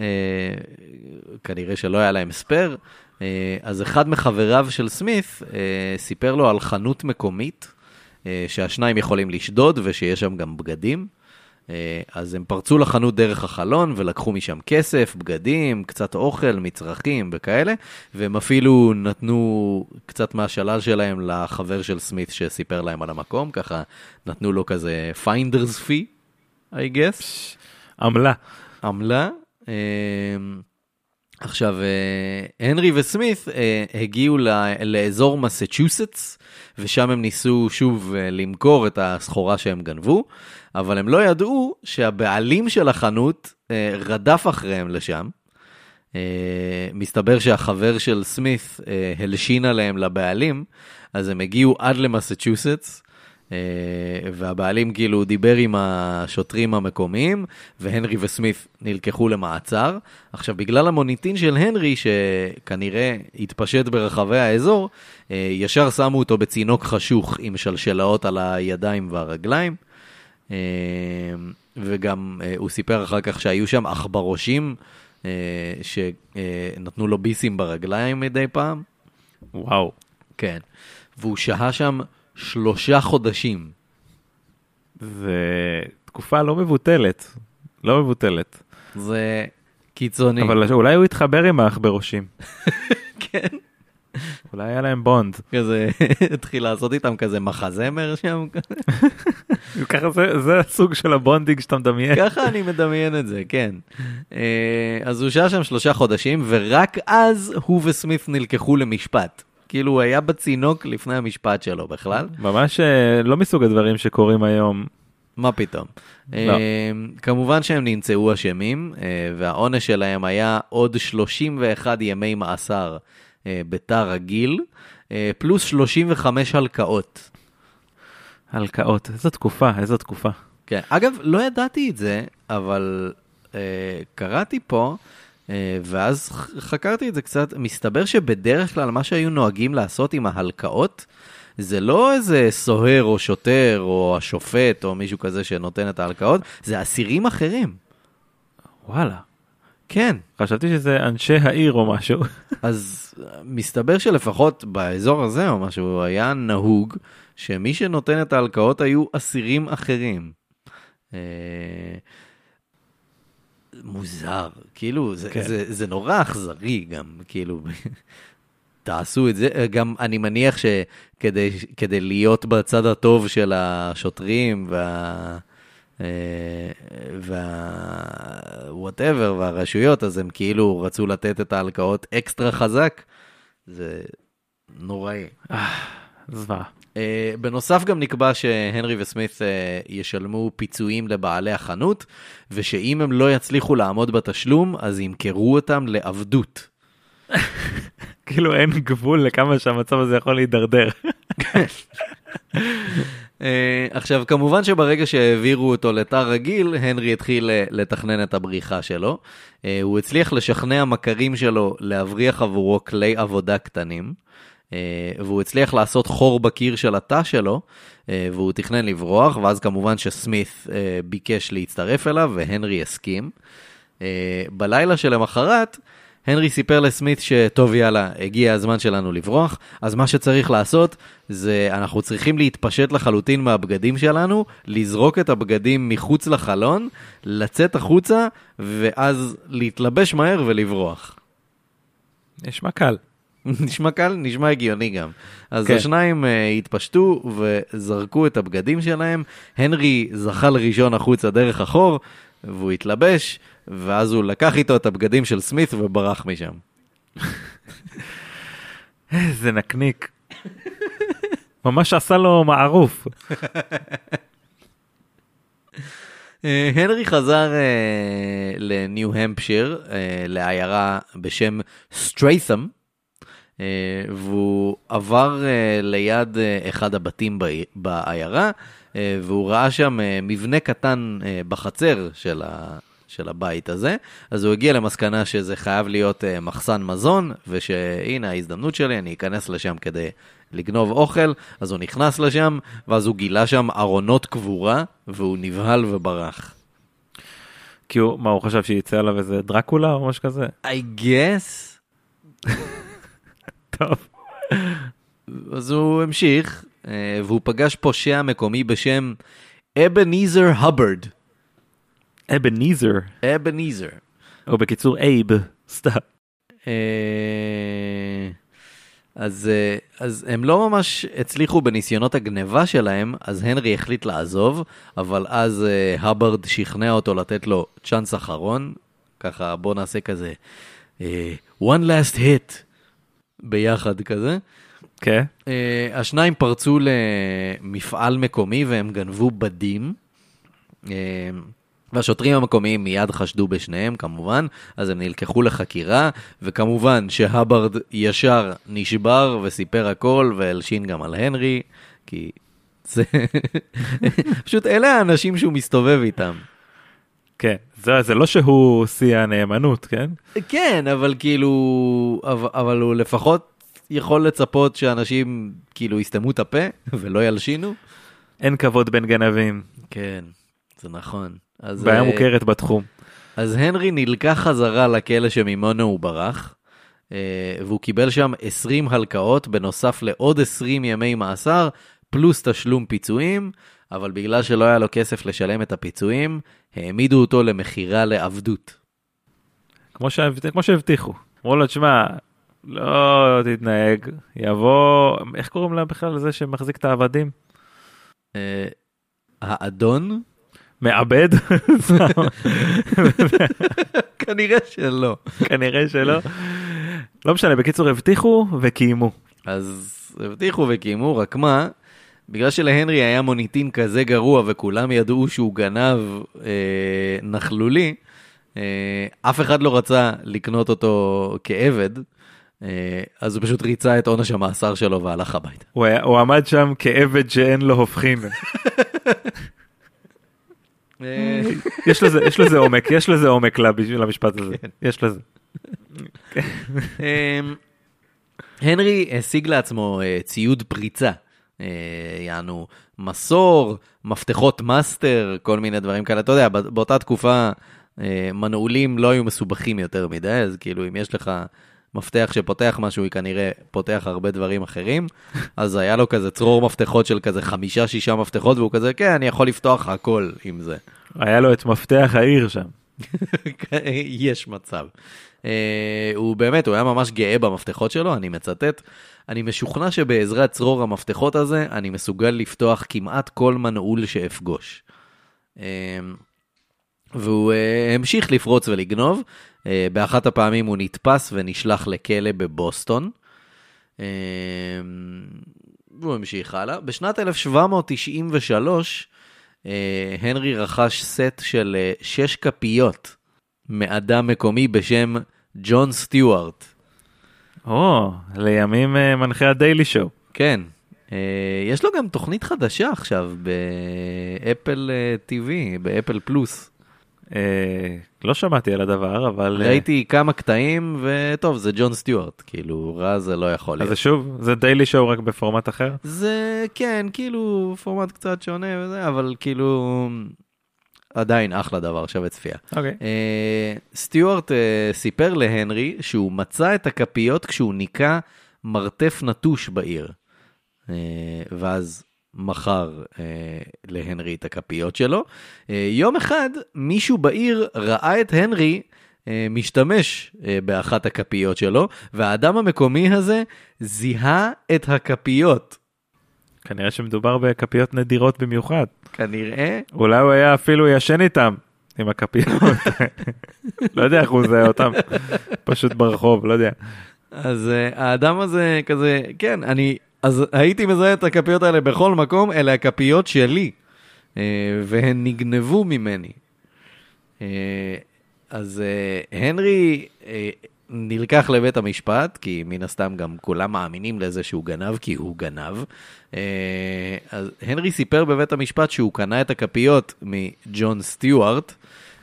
כנראה שלא היה להם ספייר. Uh, אז אחד מחבריו של סמית uh, סיפר לו על חנות מקומית, uh, שהשניים יכולים לשדוד ושיש שם גם בגדים. אה, אז הם פרצו לחנות דרך החלון ולקחו משם כסף, בגדים, קצת אוכל, מצרכים וכאלה, והם אפילו נתנו קצת מהשלל שלהם לחבר של סמית שסיפר להם על המקום, ככה נתנו לו כזה finder's fee, I guess. עמלה. עמלה. אה, עכשיו, אה, הנרי וסמית הגיעו לאזור מסצ'וסטס, ושם הם ניסו שוב למכור את הסחורה שהם גנבו. אבל הם לא ידעו שהבעלים של החנות אה, רדף אחריהם לשם. אה, מסתבר שהחבר של סמית אה, הלשין עליהם לבעלים, אז הם הגיעו עד למסצ'וסטס, אה, והבעלים כאילו דיבר עם השוטרים המקומיים, והנרי וסמית נלקחו למעצר. עכשיו, בגלל המוניטין של הנרי, שכנראה התפשט ברחבי האזור, אה, ישר שמו אותו בצינוק חשוך עם שלשלאות על הידיים והרגליים. אה, וגם הוא סיפר אחר כך שהיו שם עכברושים שנתנו לו ביסים ברגליים מדי פעם. וואו. כן. והוא שהה שם שלושה חודשים. זה תקופה לא מבוטלת, לא מבוטלת. זה קיצוני. אבל אולי הוא התחבר עם העכברושים. כן. אולי היה להם bond. כזה, התחיל לעשות איתם כזה מחזמר שם. ככה זה, זה הסוג של ה bonding שאתה מדמיין. ככה אני מדמיין את זה, כן. אה, אז הוא שהה שם שלושה חודשים, ורק אז הוא וסמית נלקחו למשפט. כאילו הוא היה בצינוק לפני המשפט שלו בכלל. ממש אה, לא מסוג הדברים שקורים היום. מה פתאום. לא. כמובן שהם נמצאו אשמים, והעונש שלהם היה עוד 31 ימי מאסר בתא רגיל, פלוס 35 הלקאות. הלקאות, איזו תקופה, איזו תקופה. כן, אגב, לא ידעתי את זה, אבל אה, קראתי פה, אה, ואז חקרתי את זה קצת, מסתבר שבדרך כלל מה שהיו נוהגים לעשות עם ההלקאות, זה לא איזה סוהר או שוטר או השופט או מישהו כזה שנותן את ההלקאות, זה אסירים אחרים. וואלה. כן. חשבתי שזה אנשי העיר או משהו. אז מסתבר שלפחות באזור הזה או משהו היה נהוג שמי שנותן את ההלקאות היו אסירים אחרים. מוזר, כאילו, זה, כן. זה, זה נורא אכזרי גם, כאילו, תעשו את זה. גם אני מניח שכדי להיות בצד הטוב של השוטרים וה... אה, וה... whatever, והרשויות, אז הם כאילו רצו לתת את ההלקאות אקסטרה חזק. זה נוראי. אה, זוועה. Uh, בנוסף גם נקבע שהנרי וסמית uh, ישלמו פיצויים לבעלי החנות, ושאם הם לא יצליחו לעמוד בתשלום, אז ימכרו אותם לעבדות. כאילו אין גבול לכמה שהמצב הזה יכול להידרדר. uh, עכשיו, כמובן שברגע שהעבירו אותו לתא רגיל, הנרי התחיל לתכנן את הבריחה שלו. Uh, הוא הצליח לשכנע מכרים שלו להבריח עבורו כלי עבודה קטנים. אה, והוא הצליח לעשות חור בקיר של התא שלו, אה, והוא תכנן לברוח, ואז כמובן שסמית אה, ביקש להצטרף אליו, והנרי הסכים. בלילה שלמחרת, הנרי סיפר לסמית שטוב יאללה, הגיע הזמן שלנו לברוח, אז מה שצריך לעשות זה אנחנו צריכים להתפשט לחלוטין מהבגדים שלנו, לזרוק את הבגדים מחוץ לחלון, לצאת החוצה, ואז להתלבש מהר ולברוח. נשמע קל. נשמע קל, נשמע הגיוני גם. אז כן. השניים uh, התפשטו וזרקו את הבגדים שלהם, הנרי זחל ראשון החוצה דרך החור, והוא התלבש, ואז הוא לקח איתו את הבגדים של סמית וברח משם. איזה נקניק. ממש עשה לו מערוף. אה, הנרי חזר uh, לניו-המפשיר, uh, לעיירה בשם סטריית'ם, אה, והוא עבר אה, ליד אה, אחד הבתים בעיירה, והוא ראה שם מבנה קטן בחצר של, ה... של הבית הזה, אז הוא הגיע למסקנה שזה חייב להיות מחסן מזון, ושהנה ההזדמנות שלי, אני אכנס לשם כדי לגנוב אוכל, אז הוא נכנס לשם, ואז הוא גילה שם ארונות קבורה, והוא נבהל וברח. כי הוא, מה, הוא חשב שיצא עליו איזה דרקולה או משהו כזה? I guess. טוב. אז הוא המשיך, אה, והוא פגש פושע מקומי בשם אבניזר הברד. אבניזר? אבניזר. או בקיצור אייב, סתם. אה, אז, אה, אז הם לא ממש הצליחו בניסיונות הגניבה שלהם, אז הנרי החליט לעזוב, אבל אז הברד שכנע אותו לתת לו צ'אנס אחרון, ככה בוא נעשה כזה, one last hit, ביחד כזה. כן. Okay. אה, uh, השניים פרצו למפעל מקומי והם גנבו בדים. Uh, והשוטרים המקומיים מיד חשדו בשניהם כמובן, אז הם נלקחו לחקירה, וכמובן שהברד ישר נשבר וסיפר הכל והלשין גם על הנרי, כי זה... פשוט אלה האנשים שהוא מסתובב איתם. כן, זה, זה לא שהוא שיא הנאמנות, כן? כן, אבל כאילו, אבל, אבל הוא לפחות יכול לצפות שאנשים כאילו יסתמו את הפה ולא ילשינו. אין כבוד בין גנבים. כן, זה נכון. אז, בעיה אה, מוכרת בתחום. אז הנרי נלקח חזרה לכלא שממנו הוא ברח, אה, והוא קיבל שם 20 הלקאות בנוסף לעוד 20 ימי מאסר, פלוס תשלום פיצויים, אבל בגלל שלא היה לו כסף לשלם את הפיצויים, העמידו אותו למכירה לעבדות. כמו, שהבט... כמו שהבטיחו. אמרו לו, תשמע, לא תתנהג, יבוא, איך קוראים לה בכלל לזה שמחזיק את העבדים? אה, האדון? מעבד? כנראה שלא. כנראה שלא. לא משנה, בקיצור הבטיחו וקיימו. אז הבטיחו וקיימו, רק מה, בגלל שלהנרי היה מוניטין כזה גרוע וכולם ידעו שהוא גנב אה, נכלולי, אה, אף אחד לא רצה לקנות אותו כעבד, אה, אז הוא פשוט ריצה את עונש המאסר שלו והלך הביתה. הוא, היה, הוא עמד שם כעבד שאין לו הופכין. אה, יש לזה, יש לזה עומק, יש לזה עומק למשפט הזה. יש לזה. אמ, הנרי השיג לעצמו אה, ציוד פריצה, אה, יענו מסור, מפתחות master, כל מיני דברים כאלה. אתה יודע, בא- באותה תקופה אה, מנעולים לא היו מסובכים יותר מדי, אז כאילו אם יש לך מפתח שפותח משהו, היא כנראה פותח הרבה דברים אחרים. אז היה לו כזה צרור מפתחות של כזה חמישה, שישה מפתחות, והוא כזה, כן, אני יכול לפתוח הכל עם זה. היה לו את מפתח העיר שם. יש מצב. Uh, הוא באמת, הוא היה ממש גאה במפתחות שלו, אני מצטט. אני משוכנע שבעזרת צרור המפתחות הזה, אני מסוגל לפתוח כמעט כל מנעול שאפגוש. Uh, והוא uh, המשיך לפרוץ ולגנוב. Uh, באחת הפעמים הוא נתפס ונשלח לכלא בבוסטון. Uh, והוא המשיך הלאה. בשנת 1793, אה, הנרי רכש סט של אה, שש כפיות מאדם מקומי בשם ג'ון סטיוארט. או, לימים אה, מנחה הדיילי שואו. כן, אה, יש לו גם תוכנית חדשה עכשיו באפל אה, TV, באפל פלוס. אה, לא שמעתי על הדבר, אבל... אה, ראיתי כמה קטעים, וטוב, זה ג'ון סטיוארט, כאילו, רע זה לא יכול אז להיות. זה שוב, זה דיילי שואו רק בפורמט אחר? זה, כן, כאילו, פורמט קצת שונה וזה, אבל כאילו, עדיין אחלה דבר, שווה צפייה. אוקיי. אה, סטיוארט אה, סיפר להנרי שהוא מצא את הכפיות כשהוא ניקה מרתף נטוש בעיר. אה, ואז מכר אה, להנרי את הכפיות שלו. אה, יום אחד מישהו בעיר ראה את הנרי אה, משתמש אה, באחת הכפיות שלו, והאדם המקומי הזה זיהה את הכפיות. כנראה שמדובר בכפיות נדירות במיוחד. כנראה אולי הוא היה אפילו ישן איתם, עם הכפיות. לא יודע איך הוא זהה אותם, פשוט ברחוב, לא יודע. אז uh, האדם הזה כזה, כן, אני, אז הייתי מזהה את הכפיות האלה בכל מקום, אלה הכפיות שלי, uh, והן נגנבו ממני. Uh, אז uh, הנרי uh, נלקח לבית המשפט, כי מן הסתם גם כולם מאמינים לזה שהוא גנב, כי הוא גנב. Uh, אז הנרי סיפר בבית המשפט שהוא קנה את הכפיות מג'ון סטיוארט,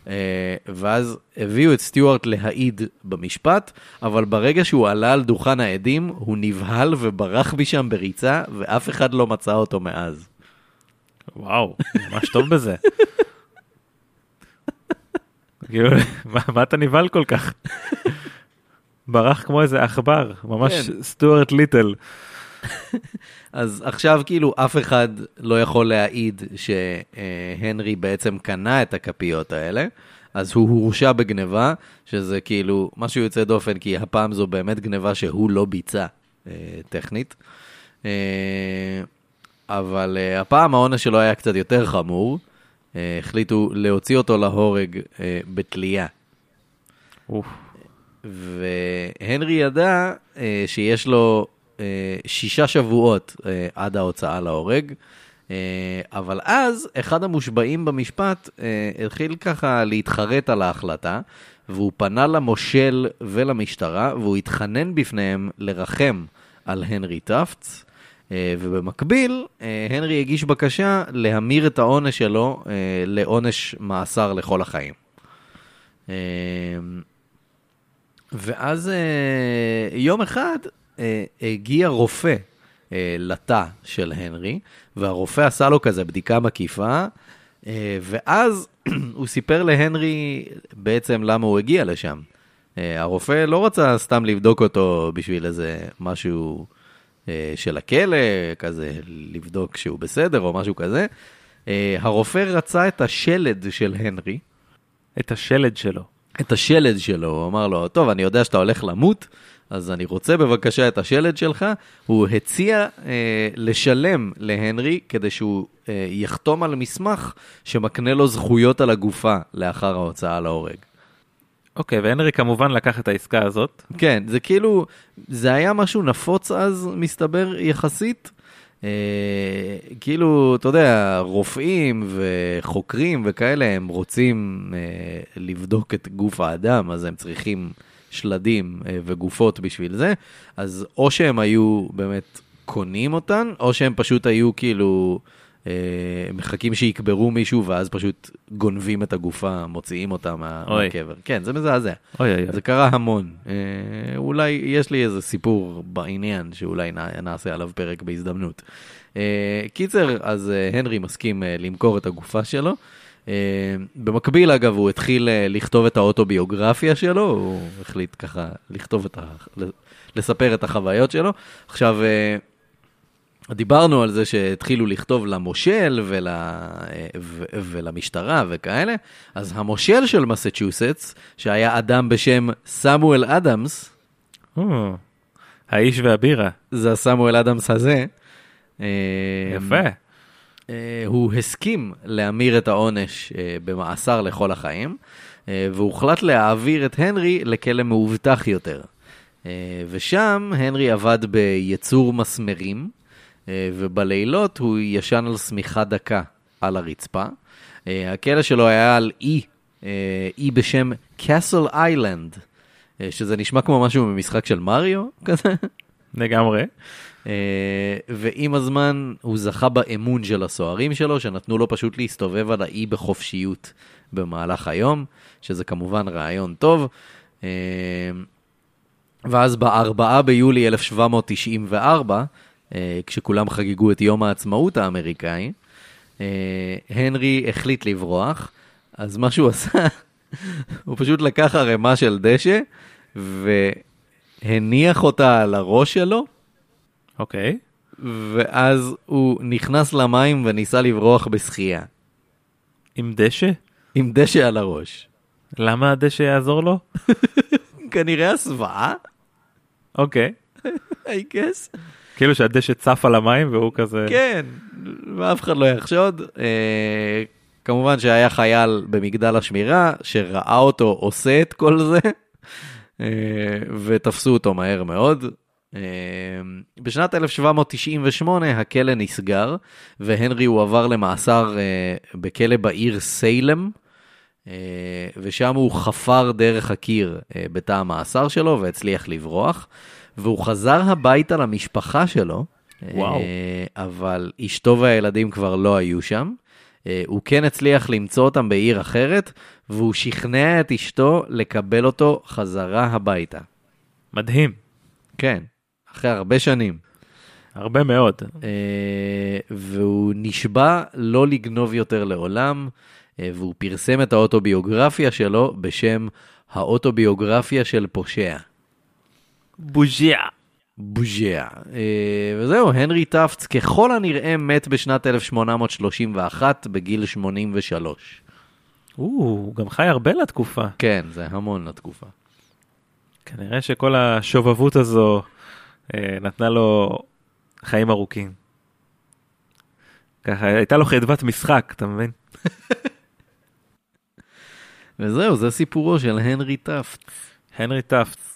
Uh, ואז הביאו את סטיוארט להעיד במשפט, אבל ברגע שהוא עלה על דוכן העדים, הוא נבהל וברח משם בריצה, ואף אחד לא מצא אותו מאז. וואו, ממש טוב בזה. כאילו, מה אתה נבהל כל כך? ברח כמו איזה עכבר, ממש כן. סטוארט ליטל. אז עכשיו כאילו אף אחד לא יכול להעיד שהנרי בעצם קנה את הכפיות האלה, אז הוא הורשע בגניבה, שזה כאילו משהו יוצא דופן, כי הפעם זו באמת גניבה שהוא לא ביצע, אה, טכנית. אה, אבל אה, הפעם העונש שלו היה קצת יותר חמור, אה, החליטו להוציא אותו להורג אה, בתלייה. אוף, והנרי ידע אה, שיש לו אה, שישה שבועות אה, עד ההוצאה להורג, אה, אבל אז אחד המושבעים במשפט אה, התחיל ככה להתחרט על ההחלטה, והוא פנה למושל ולמשטרה, והוא התחנן בפניהם לרחם על הנרי טפטס. אה, ובמקביל, אה, הנרי הגיש בקשה להמיר את העונש שלו אה, לעונש מאסר לכל החיים. ואז אה, יום אחד אה, הגיע רופא אה, לתא של הנרי, והרופא עשה לו כזה בדיקה מקיפה, אה, ואז הוא סיפר להנרי בעצם למה הוא הגיע לשם. אה, הרופא לא רצה סתם לבדוק אותו בשביל איזה משהו אה, של הכלא, כזה לבדוק שהוא בסדר או משהו כזה. אה, הרופא רצה את השלד של הנרי, את השלד שלו. את השלד שלו, הוא אמר לו, טוב, אני יודע שאתה הולך למות, אז אני רוצה בבקשה את השלד שלך. הוא הציע אה, לשלם להנרי כדי שהוא אה, יחתום על מסמך שמקנה לו זכויות על הגופה לאחר ההוצאה להורג. אוקיי, והנרי כמובן לקח את העסקה הזאת. כן, זה כאילו, זה היה משהו נפוץ אז, מסתבר, יחסית. אה, כאילו, אתה יודע, רופאים וחוקרים וכאלה, הם רוצים אה, לבדוק את גוף האדם, אז הם צריכים שלדים אה, וגופות בשביל זה. אז או שהם היו באמת קונים אותן, או שהם פשוט היו כאילו... אה, מחכים שיקברו מישהו ואז פשוט גונבים את הגופה, מוציאים אותה מה-. מהקבר. כן, זה מזעזע. אוי אוי. זה קרה המון. אה, אולי יש לי איזה סיפור בעניין שאולי נע- נעשה עליו פרק בהזדמנות. אה, קיצר, אז אה, הנרי מסכים אה, למכור את הגופה שלו. במקביל, אגב, הוא התחיל לכתוב את האוטוביוגרפיה שלו, הוא החליט ככה לכתוב את ה... לספר את החוויות שלו. עכשיו, דיברנו על זה שהתחילו לכתוב למושל ול, ו, ולמשטרה וכאלה, אז המושל של מסצ'וסטס, שהיה אדם בשם סמואל אדמס, האיש והבירה. זה הסמואל אדמס הזה, אה, יפה. אה, הוא הסכים להמיר את העונש אה, במאסר לכל החיים, והוחלט להעביר את הנרי לכלא מאובטח יותר. ושם הנרי עבד בייצור מסמרים, ובלילות הוא ישן על שמיכה דקה על הרצפה. אה, הכלא שלו היה על אי, אה, אי בשם קאסל איילנד, אה, שזה נשמע כמו משהו ממשחק של מריו כזה. לגמרי. אה, ועם הזמן הוא זכה באמון של הסוהרים שלו, שנתנו לו פשוט להסתובב על האי בחופשיות במהלך היום, שזה כמובן רעיון טוב. אה, ואז ב-4 ביולי 1794, אה, כשכולם חגגו את יום העצמאות האמריקאי, אה, הנרי החליט לברוח, אז מה שהוא עשה, הוא פשוט לקח ערימה של דשא והניח אותה על הראש שלו, אוקיי. ואז הוא נכנס למים וניסה לברוח בשחייה, עם דשא? עם דשא על הראש. למה הדשא יעזור לו? כנראה הסוואה, אוקיי. I guess. כאילו שהדשא צף על המים והוא כזה... כן, ואף אחד לא יחשוד. אה, כמובן שהיה חייל במגדל השמירה שראה אותו עושה את כל זה, אה, ותפסו אותו מהר מאוד. אה, בשנת 1798 הכלא נסגר, והנרי הועבר למאסר אה, בכלא בעיר סיילם, אה, ושם הוא חפר דרך הקיר בתא המאסר שלו והצליח לברוח, והוא חזר הביתה למשפחה שלו, וואו. אה, אבל אשתו והילדים כבר לא היו שם. אה, הוא כן הצליח למצוא אותם בעיר אחרת, והוא שכנע את אשתו לקבל אותו חזרה הביתה. מדהים. כן, אחרי הרבה שנים. הרבה מאוד. אה, והוא נשבע לא לגנוב יותר לעולם, והוא פרסם את האוטוביוגרפיה שלו בשם האוטוביוגרפיה של פושע. בוז'יה. בוז'יה. אה, וזהו, הנרי טפטס ככל הנראה מת בשנת 1831 בגיל 83. הוא גם חי הרבה לתקופה. כן, זה המון לתקופה. כנראה שכל השובבות הזו אה, נתנה לו חיים ארוכים. ככה, הייתה לו חדוות משחק, אתה מבין? וזהו, זה סיפורו של הנרי טפטס. הנרי טפטס.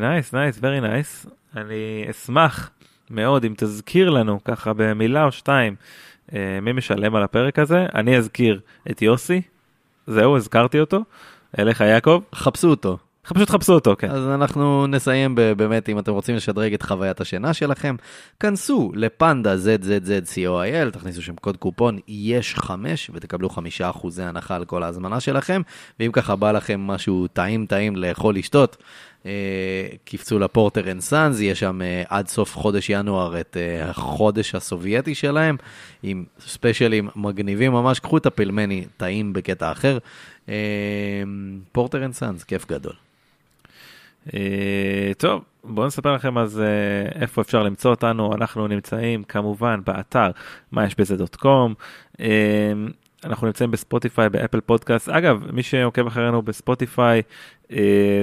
nice, nice, very nice. אני אשמח מאוד אם תזכיר לנו ככה במילה או שתיים אה, מי משלם על הפרק הזה. אני אזכיר את יוסי, זהו, הזכרתי אותו. אליק יעקב, חפשו אותו. פשוט חפשו אותו, כן. אז אנחנו נסיים באמת, אם אתם רוצים לשדרג את חוויית השינה שלכם, כנסו לפנדה ZZZ.co.il, תכניסו שם קוד קופון יש 5 ותקבלו 5% הנחה על כל ההזמנה שלכם, ואם ככה בא לכם משהו טעים טעים לאכול לשתות, אה, קפצו לפורטר אנד סאנז, יש שם אה, עד סוף חודש ינואר את אה, החודש הסובייטי שלהם, עם ספיישלים מגניבים ממש, קחו את הפלמני טעים בקטע אחר. Porter & Sons, כיף גדול. אה, טוב, בואו נספר לכם אז אה, איפה אפשר למצוא אותנו. אנחנו נמצאים כמובן באתר מה יש בזה dot com. אה, אנחנו נמצאים בספוטיפיי, באפל פודקאסט. אגב, מי שעוקב אחרינו בספוטיפיי,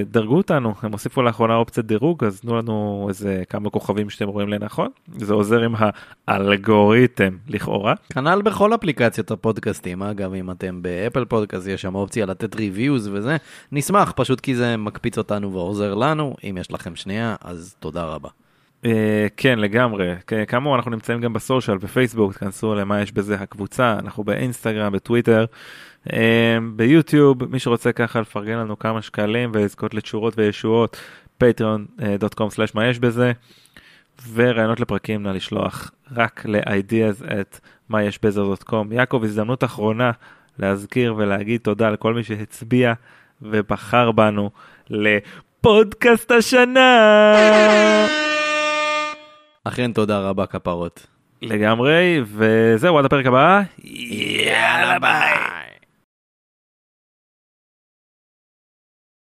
דרגו אותנו, הם הוסיפו לאחרונה אופציית דירוג, אז תנו לנו איזה כמה כוכבים שאתם רואים לנכון. זה עוזר עם האלגוריתם לכאורה. כנ"ל בכל אפליקציות הפודקאסטים, אגב, אם אתם באפל פודקאסט, יש שם אופציה לתת ריוויוז וזה, נשמח, פשוט כי זה מקפיץ אותנו ועוזר לנו, אם יש לכם שנייה, אז תודה רבה. Uh, כן לגמרי כאמור אנחנו נמצאים גם בסושיאל בפייסבוק תכנסו למה יש בזה הקבוצה אנחנו באינסטגרם בטוויטר ביוטיוב מי שרוצה ככה לפרגן לנו כמה שקלים ולזכות לתשורות וישועות patreon.com/ מה יש בזה ורעיונות לפרקים נא לשלוח רק ל-ideas את מה יש בזה.com יעקב הזדמנות אחרונה להזכיר ולהגיד תודה לכל מי שהצביע ובחר בנו לפודקאסט השנה. אכן תודה רבה כפרות. לגמרי, וזהו, עד הפרק הבא. יאללה ביי.